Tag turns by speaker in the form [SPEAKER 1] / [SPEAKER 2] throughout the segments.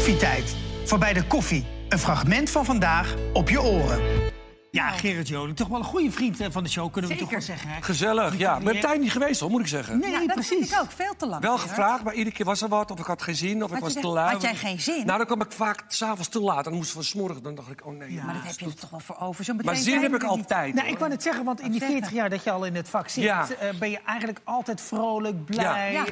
[SPEAKER 1] Koffietijd. Voorbij de koffie. Een fragment van vandaag op je oren. Ja, Gerrit Joling, toch wel een goede vriend eh, van de show, kunnen we toch wel zeggen. Hè?
[SPEAKER 2] Gezellig, ja. Maar een tijd niet geweest hoor, moet ik zeggen.
[SPEAKER 1] Nee,
[SPEAKER 3] Ja, dat
[SPEAKER 1] precies.
[SPEAKER 3] vind ik ook. Veel te lang.
[SPEAKER 2] Wel
[SPEAKER 3] Gerard.
[SPEAKER 2] gevraagd, maar iedere keer was er wat. Of ik had geen zin, of ik was te
[SPEAKER 3] de-
[SPEAKER 2] lui.
[SPEAKER 3] had jij geen zin?
[SPEAKER 2] Nou, dan kwam ik vaak s'avonds te laat. En dan moesten we s'morgen. Dan dacht ik, oh nee.
[SPEAKER 3] Maar dat heb je er toch wel voor over. Zo
[SPEAKER 2] Maar zin heb ik altijd.
[SPEAKER 1] Nou, ik wou net zeggen, want in die
[SPEAKER 3] zeggen.
[SPEAKER 1] 40 jaar dat je al in het vak zit...
[SPEAKER 2] Ja.
[SPEAKER 1] eh, ben je eigenlijk altijd vrolijk, blij.
[SPEAKER 3] Ja.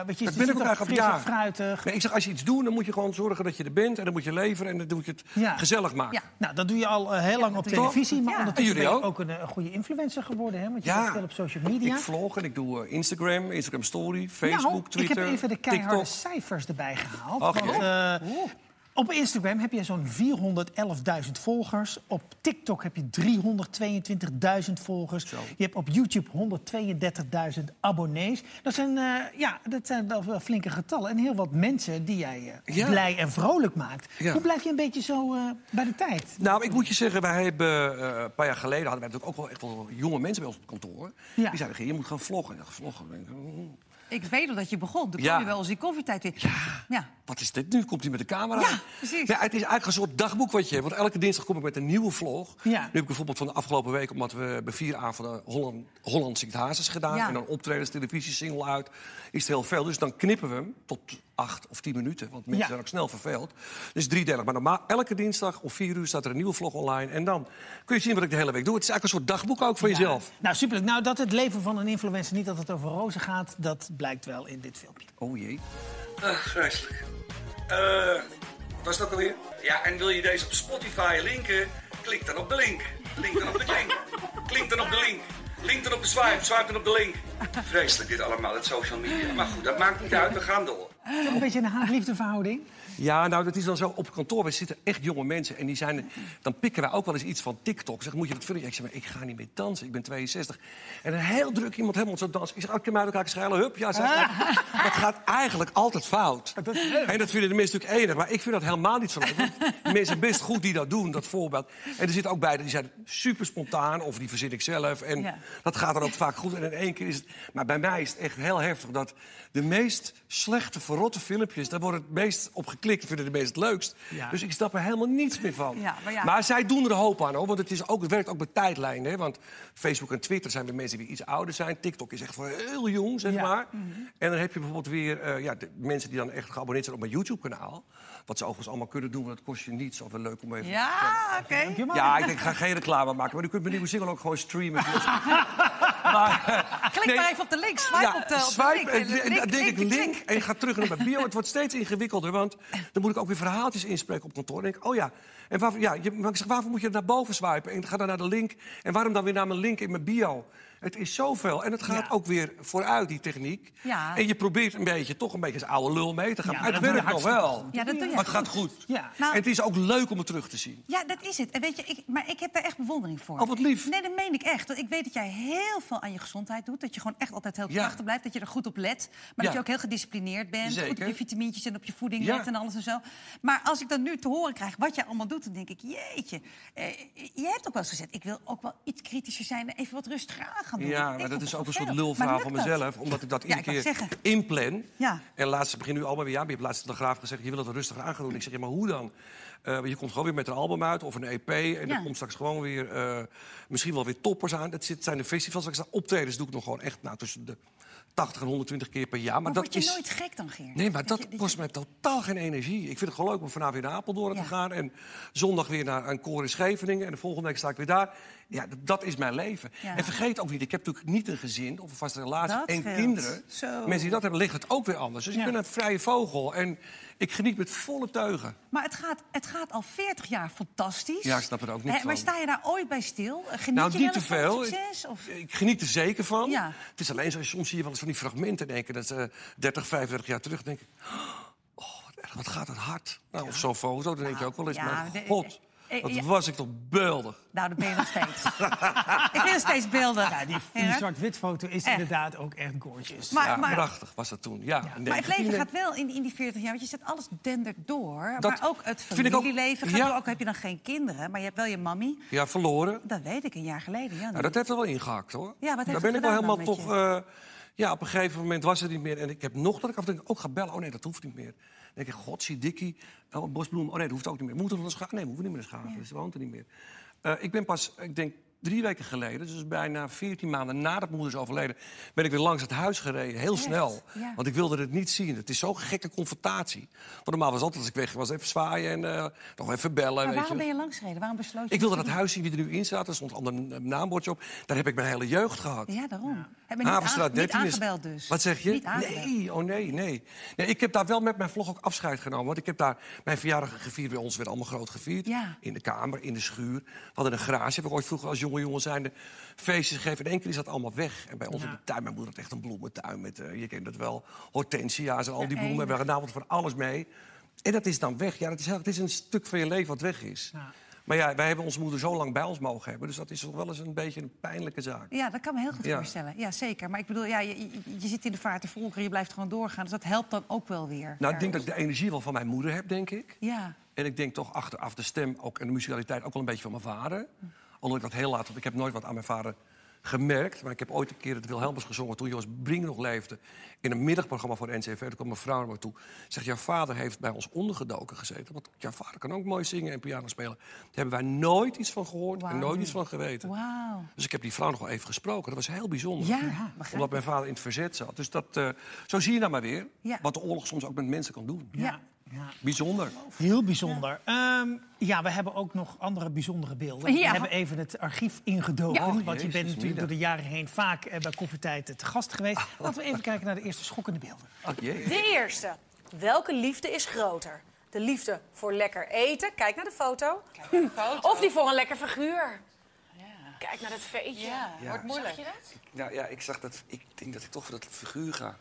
[SPEAKER 1] eh, weet je,
[SPEAKER 2] Dat ben ik ook
[SPEAKER 1] toch
[SPEAKER 2] eigenlijk,
[SPEAKER 1] fris
[SPEAKER 2] ja.
[SPEAKER 1] en fruitig.
[SPEAKER 2] Nee, ik zeg, als je iets doet, dan moet je gewoon zorgen dat je er bent. En dan moet je leveren en dan moet je het
[SPEAKER 1] Ja.
[SPEAKER 2] gezellig maken.
[SPEAKER 3] Ja.
[SPEAKER 1] Nou, dat doe je al heel lang op
[SPEAKER 3] natuurlijk.
[SPEAKER 1] Televisie. Maar ondertussen
[SPEAKER 2] En
[SPEAKER 1] ben je
[SPEAKER 2] ook?
[SPEAKER 1] ook een, eh, goede influencer geworden. Hè? Want je zit veel op social media.
[SPEAKER 2] Ik vlog en ik doe eh, Instagram, Instagram Story, Facebook,
[SPEAKER 1] nou,
[SPEAKER 2] Twitter,
[SPEAKER 1] ik heb even de keiharde
[SPEAKER 2] TikTok.
[SPEAKER 1] cijfers erbij gehaald.
[SPEAKER 2] Ach,
[SPEAKER 1] want, eh, op Instagram heb je zo'n 411.000 volgers. Op TikTok heb je 322.000 volgers. Je hebt op YouTube 132.000 abonnees. Dat zijn, eh, ja, dat zijn wel, flinke getallen. En heel wat mensen die jij eh,
[SPEAKER 2] Ja.
[SPEAKER 1] blij en vrolijk maakt.
[SPEAKER 2] Ja.
[SPEAKER 1] Hoe blijf je een beetje zo eh, bij de tijd?
[SPEAKER 2] Nou, ik moet je zeggen, wij hebben een paar jaar geleden hadden wij natuurlijk ook wel echt wel jonge mensen bij ons op kantoor.
[SPEAKER 1] Ja.
[SPEAKER 2] Die zeiden, je moet gaan vloggen. En ik vloggen. Ik
[SPEAKER 3] weet dat je begon. Toen
[SPEAKER 2] Ja.
[SPEAKER 3] kwam je wel eens die koffietijd weer. Ja.
[SPEAKER 2] Wat is dit nu? Komt hij met de camera?
[SPEAKER 3] Ja, precies.
[SPEAKER 2] Ja, het is eigenlijk een soort dagboek wat je hebt. Want elke dinsdag kom ik met een nieuwe vlog.
[SPEAKER 1] Ja.
[SPEAKER 2] Nu heb ik bijvoorbeeld van de afgelopen week... omdat we bij vier avonden Holland, Holland Zingt Hazes gedaan...
[SPEAKER 3] Ja.
[SPEAKER 2] en dan optredens, televisie, single uit... is het heel veel. Dus dan knippen we hem tot acht of tien minuten. Want mensen
[SPEAKER 1] Ja.
[SPEAKER 2] zijn ook snel verveeld. Dus driedelig. Maar normaal, elke dinsdag om vier uur staat er een nieuwe vlog online. En dan kun je zien wat ik de hele week doe. Het is eigenlijk een soort dagboek ook voor jezelf.
[SPEAKER 1] Nou, superleuk. Nou, dat het leven van een influencer niet dat het over rozen gaat... dat blijkt wel in dit filmpje.
[SPEAKER 2] Oh jee.
[SPEAKER 4] Ach, vreselijk. Eh, wat was het ook alweer? Ja, en wil je deze op Spotify linken? Klik dan op de link. Link dan op de link. Klik dan op de link. Link dan op de swipe. Swipe dan op de link. Vreselijk dit allemaal, het social media. Maar goed, dat maakt niet uit, we gaan door.
[SPEAKER 1] Toch een beetje een haat-liefde verhouding?
[SPEAKER 2] Ja, nou, dat is dan zo. Op kantoor we zitten echt jonge mensen. En die zijn, dan pikken wij ook wel eens iets van TikTok. Zeg, moet je dat filmpje? Ik zeg, maar ik ga niet meer dansen. Ik ben 62. En een heel druk iemand helemaal zo dansen. Ik zeg, oh, kan mij uit elkaar schelen? Hup, ja, zeg, Dat gaat eigenlijk altijd fout. En dat vinden de mensen natuurlijk enig. Maar ik vind dat helemaal niet zo leuk. Mensen best goed die dat doen, dat voorbeeld. En er zitten ook bij, die zijn super spontaan. Of die verzin ik zelf. En
[SPEAKER 3] Ja.
[SPEAKER 2] dat gaat dan ook vaak goed. En in één keer is het... Maar bij mij is het echt heel heftig dat de meest slechte, verrotte filmpjes... daar wordt het meest op geklikt, vinden de meest het leukst.
[SPEAKER 1] Ja.
[SPEAKER 2] Dus ik snap er helemaal niets meer van.
[SPEAKER 3] Ja, maar ja.
[SPEAKER 2] zij doen er een hoop aan, hoor. Want het, is ook, het werkt ook met tijdlijnen. Hè? Want Facebook en Twitter zijn weer mensen die iets ouder zijn. TikTok is echt voor heel jong, zeg
[SPEAKER 1] Ja.
[SPEAKER 2] maar. En dan heb je bijvoorbeeld weer eh, ja, de mensen die dan echt geabonneerd zijn op mijn YouTube-kanaal. Wat ze overigens allemaal kunnen doen, want dat kost je niets. Of wel leuk om even te
[SPEAKER 3] Ja, oké.
[SPEAKER 1] Dank je wel.
[SPEAKER 2] ja, ik denk, ik ga geen reclame maken. Maar u kunt mijn nieuwe single ook gewoon streamen. maar,
[SPEAKER 3] Klik
[SPEAKER 2] nee,
[SPEAKER 3] maar even op de link. Swipe op de, op de
[SPEAKER 2] swipe
[SPEAKER 3] link.
[SPEAKER 2] en, en dan denk ik
[SPEAKER 3] link,
[SPEAKER 2] link en je gaat terug naar mijn bio. Het wordt steeds ingewikkelder, want dan moet ik ook weer verhaaltjes inspreken op kantoor. En denk ik, oh ja, en waarvoor, ja je, maar ik zeg, waarvoor moet je naar boven swipen? En ga dan naar de link. En waarom dan weer naar mijn link in mijn bio? Het is zoveel. En het gaat
[SPEAKER 1] Ja.
[SPEAKER 2] ook weer vooruit, die techniek.
[SPEAKER 3] Ja.
[SPEAKER 2] En je probeert een beetje, toch een beetje als oude lul mee te gaan.
[SPEAKER 1] Ja,
[SPEAKER 2] maar het werkt nog wel.
[SPEAKER 3] Ja, dat doe je
[SPEAKER 2] Maar het gaat goed.
[SPEAKER 1] Ja.
[SPEAKER 3] Nou-
[SPEAKER 2] en het is ook leuk om het terug te zien.
[SPEAKER 3] Ja, dat is het. En weet je, ik, maar ik heb daar echt bewondering voor.
[SPEAKER 2] Oh, wat lief.
[SPEAKER 3] Nee, dat meen ik echt. Want ik weet dat jij heel veel aan je gezondheid doet. Dat je gewoon echt altijd heel krachtig blijft. Dat je er goed op let. Maar dat je ook heel gedisciplineerd bent.
[SPEAKER 2] Zeker.
[SPEAKER 3] Goed op je vitamintjes en op je voeding let en alles en zo. Maar als ik dan nu te horen krijg wat jij allemaal doet... dan denk ik, jeetje. Eh, je hebt ook wel eens gezegd... ik wil ook wel iets kritischer zijn en even wat rustiger aan gaan doen.
[SPEAKER 2] Ja,
[SPEAKER 3] Ik
[SPEAKER 2] maar dat is ook een soort lulverhaal van
[SPEAKER 3] dat?
[SPEAKER 2] mezelf. Omdat ik dat iedere keer inplan.
[SPEAKER 3] Ja.
[SPEAKER 2] En laatst begin nu allemaal weer... Ja, je hebt laatst de graaf gezegd... je wil het rustiger aan gaan doen. Ik zeg, ja, maar hoe dan? Eh, want je komt gewoon weer met een album uit of een EP. En
[SPEAKER 3] Ja.
[SPEAKER 2] er komt straks gewoon weer... eh, misschien wel weer toppers aan. Dat zit- zijn de festivals. Ik zeg, optredens doe ik nog gewoon echt... Nou, tussen de 80 en 120 keer per jaar. Maar,
[SPEAKER 3] Maar
[SPEAKER 2] dat
[SPEAKER 3] word je
[SPEAKER 2] is...
[SPEAKER 3] nooit gek dan, Geert?
[SPEAKER 2] Nee, maar dat
[SPEAKER 3] je-
[SPEAKER 2] kost mij totaal geen energie. Ik vind het gewoon leuk om vanavond weer naar Apeldoorn
[SPEAKER 3] Ja.
[SPEAKER 2] te gaan. En zondag weer naar een koor in Scheveningen. En de volgende week sta ik weer daar. Ja, dat, is mijn leven.
[SPEAKER 3] Ja.
[SPEAKER 2] En vergeet ook niet, ik heb natuurlijk niet een gezin of een vaste relatie
[SPEAKER 3] Dat
[SPEAKER 2] en kinderen.
[SPEAKER 3] Zo.
[SPEAKER 2] Mensen die dat hebben, ligt het ook weer anders. Dus
[SPEAKER 1] Ja.
[SPEAKER 2] ik ben een vrije vogel. En ik geniet met volle teugen.
[SPEAKER 3] Maar het gaat, het gaat al 40 jaar fantastisch.
[SPEAKER 2] Ja, ik snap er ook niet
[SPEAKER 3] Maar sta je daar ooit bij stil? Geniet
[SPEAKER 2] nou,
[SPEAKER 3] je
[SPEAKER 2] niet
[SPEAKER 3] wel
[SPEAKER 2] te
[SPEAKER 3] van
[SPEAKER 2] veel.
[SPEAKER 3] het succes? Of...
[SPEAKER 2] Ik geniet er zeker van.
[SPEAKER 3] Ja.
[SPEAKER 2] Het is alleen zo, soms zie je wel eens van die fragmenten denken. Dat ze 30, 35 jaar terug denk ik... Oh, wat, erg, wat gaat het hard. Nou, Of zo'n foto, dan denk je ook wel eens...
[SPEAKER 3] ja,
[SPEAKER 2] maar god,
[SPEAKER 3] eh,
[SPEAKER 2] wat
[SPEAKER 3] ja.
[SPEAKER 2] was ik toch beeldig.
[SPEAKER 3] Nou, dat ben je nog steeds. ik ben nog steeds beeldig.
[SPEAKER 1] Ja, die, die zwart-wit foto is
[SPEAKER 3] Echt.
[SPEAKER 1] inderdaad ook echt gorgeous.
[SPEAKER 3] Maar,
[SPEAKER 2] ja,
[SPEAKER 3] maar,
[SPEAKER 2] prachtig was dat toen. Ja,
[SPEAKER 3] maar het
[SPEAKER 2] 19,
[SPEAKER 3] leven gaat wel in, in die 40 jaar. Want je zet alles dendert door.
[SPEAKER 2] Dat
[SPEAKER 3] maar ook het familieleven gaat. Ook heb je dan geen kinderen. Maar je hebt wel je mammy.
[SPEAKER 2] Ja, verloren.
[SPEAKER 3] Dat weet ik, een jaar geleden. Ja,
[SPEAKER 2] Nou, dat heeft er wel ingehakt, hoor.
[SPEAKER 3] Ja, wat heeft
[SPEAKER 2] Daar ben ik wel helemaal toch... eh, Ja, op een gegeven moment was het niet meer. En ik heb nog dat ik af en toe ook ga bellen. Oh nee, dat hoeft niet meer. Denk ik, god, zie Dikkie. Oh, bosbloem. Oh nee, dat hoeft ook niet meer. Moeten we nog schaven? Nee, we hoeven niet meer te schaven. Dus ze woont er niet meer. Eh, ik ben pas, ik denk drie weken geleden, dus bijna 14 maanden nadat mijn moeder is overleden, ben ik weer langs het huis gereden. Heel snel.
[SPEAKER 3] Ja.
[SPEAKER 2] Want ik wilde het niet zien. Het is zo'n gekke confrontatie. Want normaal was altijd als ik weg was even zwaaien en eh, nog even bellen.
[SPEAKER 3] Maar
[SPEAKER 2] weet
[SPEAKER 3] waarom
[SPEAKER 2] je.
[SPEAKER 3] ben je langsgereden? Waarom besloot je...
[SPEAKER 2] Ik wilde
[SPEAKER 3] dat
[SPEAKER 2] huis zien wie er nu in staat. Er stond een ander naambordje op. Daar heb ik mijn hele jeugd gehad.
[SPEAKER 3] Ja, daarom. Heb je niet,
[SPEAKER 2] Havenstraat
[SPEAKER 3] aange- niet
[SPEAKER 2] 13 is-
[SPEAKER 3] aangebeld dus?
[SPEAKER 2] Wat zeg je?
[SPEAKER 3] Niet
[SPEAKER 2] nee, oh nee, nee, nee. Ik heb daar wel met mijn vlog ook afscheid genomen. Want ik heb daar mijn verjaardag gevierd. Bij ons werd allemaal groot gevierd.
[SPEAKER 3] Ja.
[SPEAKER 2] In de kamer, in de schuur. We hadden een garage. Heb ik ooit vroeger als jonge jongen zijnde feestjes gegeven. In één keer is dat allemaal weg. En bij ons in de tuin, mijn moeder had echt een bloementuin. Met, eh, je kent dat wel, hortensia's en al die bloemen. We hebben vanavond van alles mee. En dat is dan weg. Ja, dat is, het is een stuk van je leven wat weg is. Maar ja, wij hebben onze moeder zo lang bij ons mogen hebben. Dus dat is toch wel eens een beetje een pijnlijke zaak.
[SPEAKER 3] Ja, dat kan me heel goed
[SPEAKER 2] Ja.
[SPEAKER 3] voorstellen. Ja, zeker. Maar ik bedoel, ja, je, zit in de vaart te volgen, je blijft gewoon doorgaan. Dus dat helpt dan ook wel weer.
[SPEAKER 2] Nou, ik denk dat ik de energie wel van mijn moeder heb, denk ik.
[SPEAKER 3] Ja.
[SPEAKER 2] En ik denk toch achteraf de stem ook, en de musicaliteit ook wel een beetje van mijn vader. Omdat ik dat heel laat, want ik heb nooit wat aan mijn vader gemerkt. Maar ik heb ooit een keer het Wilhelmus gezongen toen Jos Brink nog leefde. In een middagprogramma voor de NCV. Toen kwam een vrouw naar me toe. Zegt, jouw vader heeft bij ons ondergedoken gezeten. Want jouw vader kan ook mooi zingen en piano spelen. Daar hebben wij nooit iets van gehoord en nooit iets van geweten.
[SPEAKER 3] Wauw.
[SPEAKER 2] Dus ik heb die vrouw nog wel even gesproken. Dat was heel bijzonder.
[SPEAKER 3] Ja,
[SPEAKER 2] Omdat mijn vader in het verzet zat. Dus dat, eh, zo zie je nou maar weer.
[SPEAKER 3] Ja.
[SPEAKER 2] Wat de oorlog soms ook met mensen kan doen.
[SPEAKER 3] Ja.
[SPEAKER 2] Bijzonder.
[SPEAKER 1] Heel bijzonder. Ja. ja, we hebben ook nog andere bijzondere beelden. We
[SPEAKER 3] Ja.
[SPEAKER 1] hebben even het archief ingedoken.
[SPEAKER 3] Ja.
[SPEAKER 1] want je bent natuurlijk door de jaren heen vaak eh, bij Koffietijd te gast geweest. Laten we even kijken naar de eerste schokkende beelden.
[SPEAKER 2] Ach.
[SPEAKER 5] De eerste. Welke liefde is groter? De liefde voor lekker eten, kijk naar de foto. Of die voor een lekker figuur. Kijk naar dat veetje. Wordt moeilijk. Zag je dat?
[SPEAKER 4] Nou ja, ik zag dat. Ik denk dat ik toch voor dat figuur ga.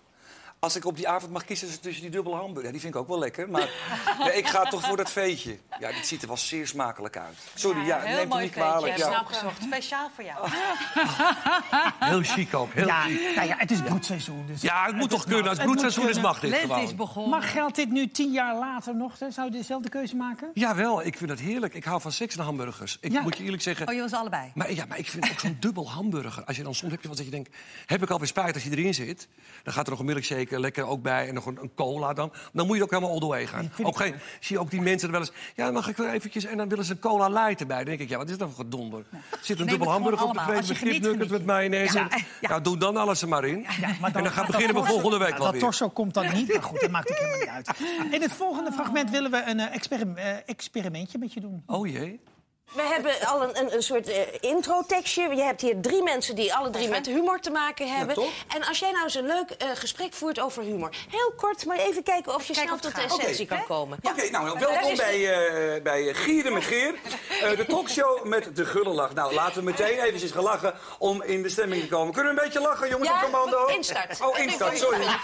[SPEAKER 4] Als ik op die avond mag kiezen tussen die dubbele hamburger, ja, die vind ik ook wel lekker. Maar nee, ik ga toch voor dat veetje. Ja, dit ziet er wel zeer smakelijk uit. Sorry, ja,
[SPEAKER 5] heel
[SPEAKER 4] neem me
[SPEAKER 5] mooi
[SPEAKER 4] niet kwalijk.
[SPEAKER 5] Snap
[SPEAKER 4] Ja.
[SPEAKER 5] gezocht. Speciaal voor jou.
[SPEAKER 2] Heel chic ook. Heel
[SPEAKER 1] Ja,
[SPEAKER 2] chic.
[SPEAKER 1] nou ja, het is broedseizoen. Dus
[SPEAKER 2] Ja, het moet toch kunnen. Als het broedseizoen is, mag dit
[SPEAKER 3] Lente is
[SPEAKER 2] gewoon.
[SPEAKER 3] begonnen.
[SPEAKER 1] Maar geldt dit nu tien jaar later nog? hè? Zou je dezelfde keuze maken?
[SPEAKER 2] Jawel, ik vind het heerlijk. Ik hou van seks en hamburgers. Ik
[SPEAKER 1] Ja.
[SPEAKER 2] moet je eerlijk zeggen...
[SPEAKER 3] Oh, je was allebei.
[SPEAKER 2] Maar, ja, maar ik vind ook zo'n dubbel hamburger. Als je dan soms heb je wat dat je denkt... heb ik alweer spijt als je erin zit? Dan gaat er nog een milkshake lekker ook bij en nog een, een cola dan. Dan moet je ook helemaal all the way gaan. Ook geen, zie je ook die mensen er wel eens... ja, dan mag ik wel eventjes... en dan willen ze een cola light erbij. Dan denk ik, ja, wat is dat voor gedonder? Zit een
[SPEAKER 3] Neem
[SPEAKER 2] dubbel
[SPEAKER 3] het
[SPEAKER 2] hamburger op de
[SPEAKER 3] je
[SPEAKER 2] met kipnuggets met mayonaise.
[SPEAKER 3] Ja, ja.
[SPEAKER 2] Nou, doe dan alles er maar in.
[SPEAKER 1] maar
[SPEAKER 2] en dan gaat
[SPEAKER 1] dat
[SPEAKER 2] beginnen we volgende week wel
[SPEAKER 1] Dat
[SPEAKER 2] weer.
[SPEAKER 1] torso komt dan niet, maar goed, dat maakt ook helemaal niet uit. In het volgende fragment willen we een eh, experim- eh, experimentje met je doen.
[SPEAKER 2] Oh jee.
[SPEAKER 6] We hebben al een, een, een soort eh, intro-tekstje. Je hebt hier drie mensen die alle drie met humor te maken hebben. en als jij nou eens een leuk eh, gesprek voert over humor. Heel kort, maar even kijken of je snel tot de essentie kan komen.
[SPEAKER 4] Oké, nou, welkom bij, eh bij Gieren met Geer. Eh, de talkshow met de gullelach. Nou, laten we meteen eventjes gaan lachen om in de stemming te komen. Kunnen we een beetje lachen, jongens,
[SPEAKER 6] Ja,
[SPEAKER 4] op commando?
[SPEAKER 6] instart.
[SPEAKER 4] Oh, instart, sorry.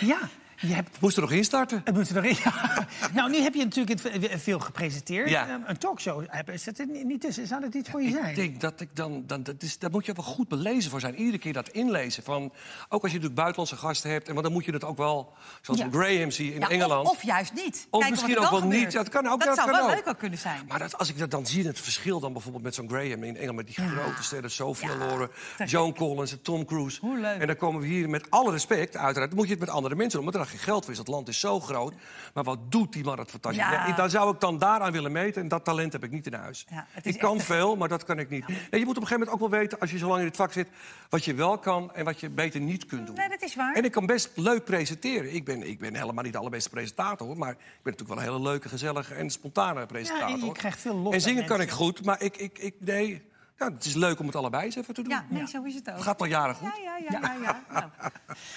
[SPEAKER 1] Ja, je hebt...
[SPEAKER 2] Moest er nog instarten?
[SPEAKER 1] Het moet er nog in. Ja. Nou, nu heb je natuurlijk het veel gepresenteerd.
[SPEAKER 2] Ja.
[SPEAKER 1] Eh, Een talkshow hebben, is dat er niet tussen? Zou dat iets voor je zijn?
[SPEAKER 2] Ik denk dat ik dan, dan dat is, daar moet je wel goed belezen voor zijn. Iedere keer dat inlezen. Van, ook als je natuurlijk buitenlandse gasten hebt. En want dan moet je het ook wel, zoals
[SPEAKER 1] Ja.
[SPEAKER 2] Graham zie in
[SPEAKER 3] Ja,
[SPEAKER 2] Engeland.
[SPEAKER 3] Of, of juist niet.
[SPEAKER 2] Of
[SPEAKER 3] Kijken
[SPEAKER 2] misschien ook wel niet.
[SPEAKER 3] gebeurt.
[SPEAKER 2] Dat kan ook,
[SPEAKER 3] Dat
[SPEAKER 2] ja,
[SPEAKER 3] zou
[SPEAKER 2] kan
[SPEAKER 3] wel
[SPEAKER 2] ook.
[SPEAKER 3] leuk ook kunnen zijn.
[SPEAKER 2] Maar dat, als ik dat dan zie, het verschil dan bijvoorbeeld met zo'n Graham in Engeland... met die grote sterren, Sophia Loren, Joan Collins en Tom Cruise.
[SPEAKER 3] Hoe leuk.
[SPEAKER 2] En dan komen we hier met alle respect, uiteraard... dan moet je het met andere mensen doen, dan geld voor. Het land is zo groot. Maar wat doet die man het fantastisch.
[SPEAKER 3] Ja.
[SPEAKER 2] Ja, daar zou ik dan daaraan willen meten. En dat talent heb ik niet in huis.
[SPEAKER 3] Ja, is
[SPEAKER 2] ik kan veel, maar dat kan ik niet. En je moet op een gegeven moment ook wel weten, als je zo lang in het vak zit... wat je wel kan en wat je beter niet kunt doen.
[SPEAKER 3] Nee, dat is waar.
[SPEAKER 2] En ik kan best leuk presenteren. Ik ben, ik ben helemaal niet de allerbeste presentator... maar ik ben natuurlijk wel een hele leuke, gezellige en spontane presentator.
[SPEAKER 1] Ja, en je krijgt veel lof
[SPEAKER 2] En zingen kan ik goed, maar ik, ik, ik, nee, ja, het is leuk om het allebei eens even te doen.
[SPEAKER 3] Ja, nee, zo is het ook.
[SPEAKER 2] Het gaat al jaren goed.
[SPEAKER 3] Ja, ja, ja. ja, ja. Nou,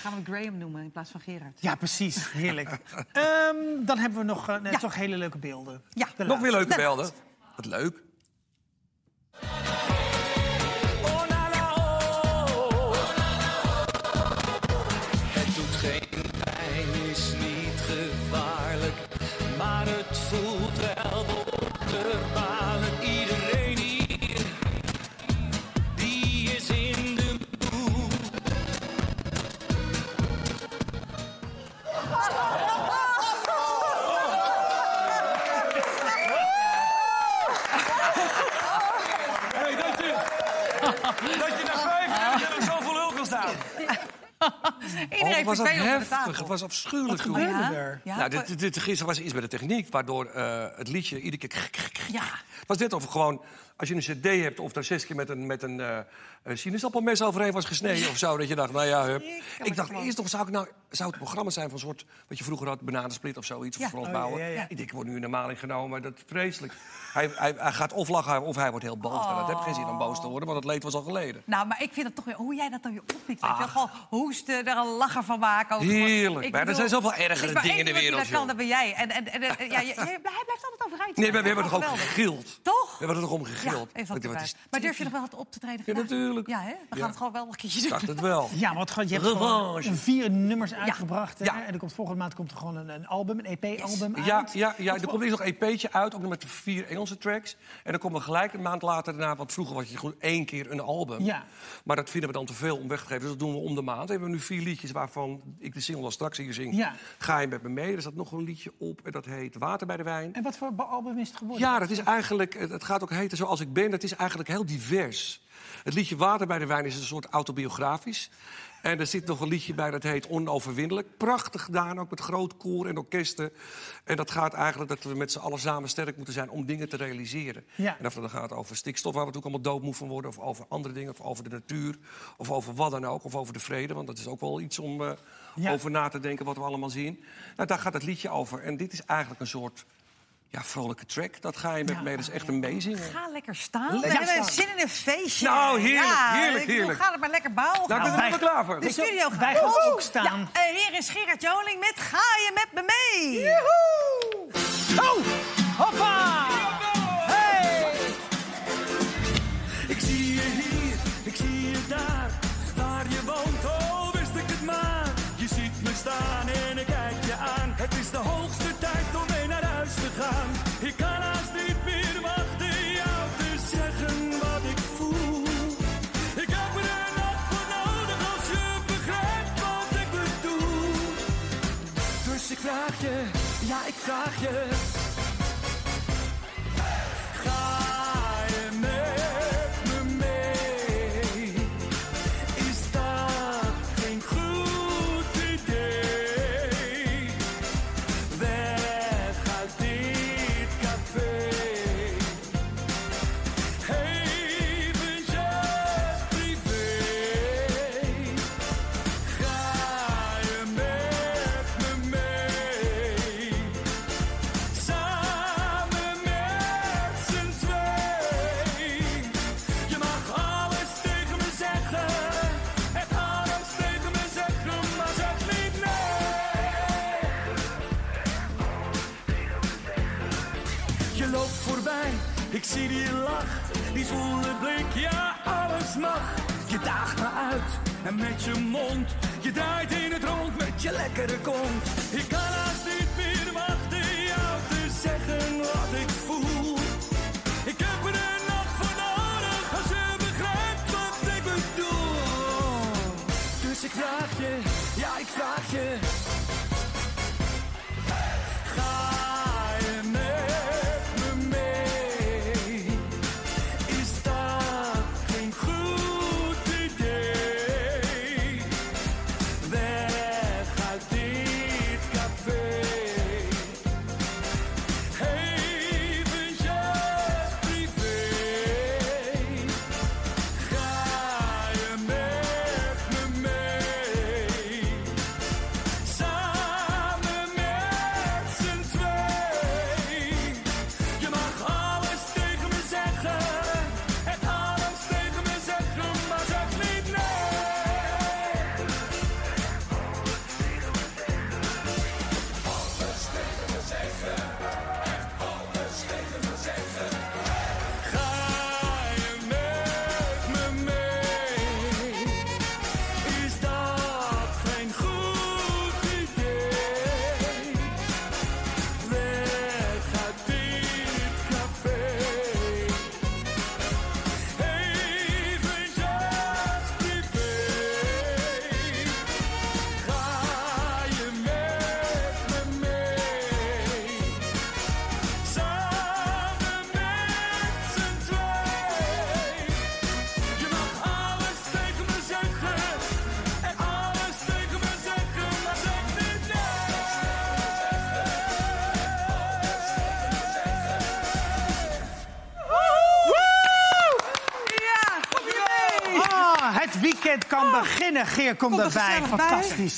[SPEAKER 3] gaan we Graham noemen in plaats van Gerard.
[SPEAKER 1] Ja, precies. Heerlijk. Ehm, dan hebben we nog eh,
[SPEAKER 3] Ja.
[SPEAKER 1] toch hele leuke beelden.
[SPEAKER 3] Ja.
[SPEAKER 2] Nog weer leuke beelden. Wat leuk. Was dat heftig. Het was afschuwelijk.
[SPEAKER 1] Wat gebeurde
[SPEAKER 3] Ja?
[SPEAKER 1] er?
[SPEAKER 3] Ja,
[SPEAKER 2] nou, dit, dit, gisteren was er iets bij de techniek, waardoor eh, het liedje iedere keer...
[SPEAKER 3] ja.
[SPEAKER 2] Het was net of gewoon, als je een cd hebt of daar zes keer met een, met een eh, een sinaasappelmes overheen was gesneden of zo, dat je dacht, nou ja, hup. Ik dacht eerst nog, zou, ik nou, zou het programma zijn van een soort, wat je vroeger had, bananensplit of zoiets, of
[SPEAKER 3] Ja.
[SPEAKER 2] Frans
[SPEAKER 1] Oh, ja, ja.
[SPEAKER 2] Ik denk, ik word nu in de maling genomen, dat is vreselijk. Hij, hij, hij gaat of lachen of hij wordt heel boos. Nou, dat heb geen zin om boos te worden, want het leed was al geleden.
[SPEAKER 3] Nou, maar ik vind het toch weer... Hoe jij dat dan weer oppikt. je wel. Gewoon hoesten, er een lacher van maken. Over-
[SPEAKER 2] Heerlijk.
[SPEAKER 3] Ik
[SPEAKER 2] Maar er zijn zoveel
[SPEAKER 3] er
[SPEAKER 2] ergere dingen in de wereld,
[SPEAKER 3] Dat kan, dat ben jij. En, en, ja, hij blijft altijd overeind.
[SPEAKER 2] Nee, maar we hebben
[SPEAKER 3] Dat
[SPEAKER 2] toch ook gegild?
[SPEAKER 3] Toch?
[SPEAKER 2] We hebben er toch om
[SPEAKER 3] Ja, even wat
[SPEAKER 2] wat
[SPEAKER 3] Maar durf je nog wel wat op te treden
[SPEAKER 2] Ja,
[SPEAKER 3] vandaag?
[SPEAKER 2] natuurlijk.
[SPEAKER 3] Ja, hè? We gaan
[SPEAKER 2] Ja.
[SPEAKER 3] het gewoon wel een keertje doen.
[SPEAKER 2] dacht het wel.
[SPEAKER 1] Ja, want je hebt gewoon vier nummers uitgebracht. Hè?
[SPEAKER 2] Ja.
[SPEAKER 1] En er komt, volgende maand komt er gewoon een, een album, een EP-album
[SPEAKER 2] Ja,
[SPEAKER 1] uit.
[SPEAKER 2] ja, ja,
[SPEAKER 1] Wat
[SPEAKER 2] er komt eerst nog een EP'tje uit, ook nog met vier Engelse tracks. En dan komen we gelijk een maand later daarna, want vroeger was je gewoon één keer een album.
[SPEAKER 1] Ja.
[SPEAKER 2] Maar dat vinden we dan te veel om weg te geven, dus dat doen we om de maand. We hebben nu vier liedjes waarvan ik de single al straks hier zing.
[SPEAKER 1] Ja.
[SPEAKER 2] Ga je met me mee? Er staat nog een liedje op en dat heet Water bij de Wijn.
[SPEAKER 1] En wat voor album is het geworden?
[SPEAKER 2] Ja, dat is eigenlijk, het gaat ook heten zoals ik ben. Het is eigenlijk heel divers. Het liedje Water bij de Wijn is een soort autobiografisch. En er zit nog een liedje bij dat heet Onoverwinnelijk. Prachtig gedaan, ook met groot koor en orkesten. En dat gaat eigenlijk dat we met z'n allen samen sterk moeten zijn om dingen te realiseren.
[SPEAKER 1] Ja.
[SPEAKER 2] En of dat dan gaat over stikstof, waar we natuurlijk allemaal doodmoe van worden... of over andere dingen, of over de natuur, of over wat dan ook, of over de vrede. Want dat is ook wel iets om eh,
[SPEAKER 1] Ja.
[SPEAKER 2] over na te denken wat we allemaal zien. Nou, daar gaat het liedje over. En dit is eigenlijk een soort ja, vrolijke track. Dat ga je met me, dat is echt een meezingen.
[SPEAKER 3] Ga lekker staan.
[SPEAKER 1] Lekker
[SPEAKER 3] we hebben zin in een feestje.
[SPEAKER 2] Nou, heerlijk,
[SPEAKER 3] ja,
[SPEAKER 2] heerlijk,
[SPEAKER 3] ik bedoel,
[SPEAKER 2] heerlijk.
[SPEAKER 3] Ga het maar lekker bouwen.
[SPEAKER 2] Nou, ik ben
[SPEAKER 1] wij-
[SPEAKER 2] er helemaal klaar voor.
[SPEAKER 3] de studio gaat
[SPEAKER 1] wij gaan ook staan.
[SPEAKER 3] Ja, hier is Gerard Joling met Ga je met me mee?
[SPEAKER 1] Oh, hoppa!
[SPEAKER 7] Huis zie die lach, die zwoele blik, ja alles mag. Je daagt me uit en met je mond, je draait in het rond met je lekkere kont. Ik kan
[SPEAKER 1] beginnen. Geer, kom
[SPEAKER 3] er
[SPEAKER 1] erbij. Fantastisch.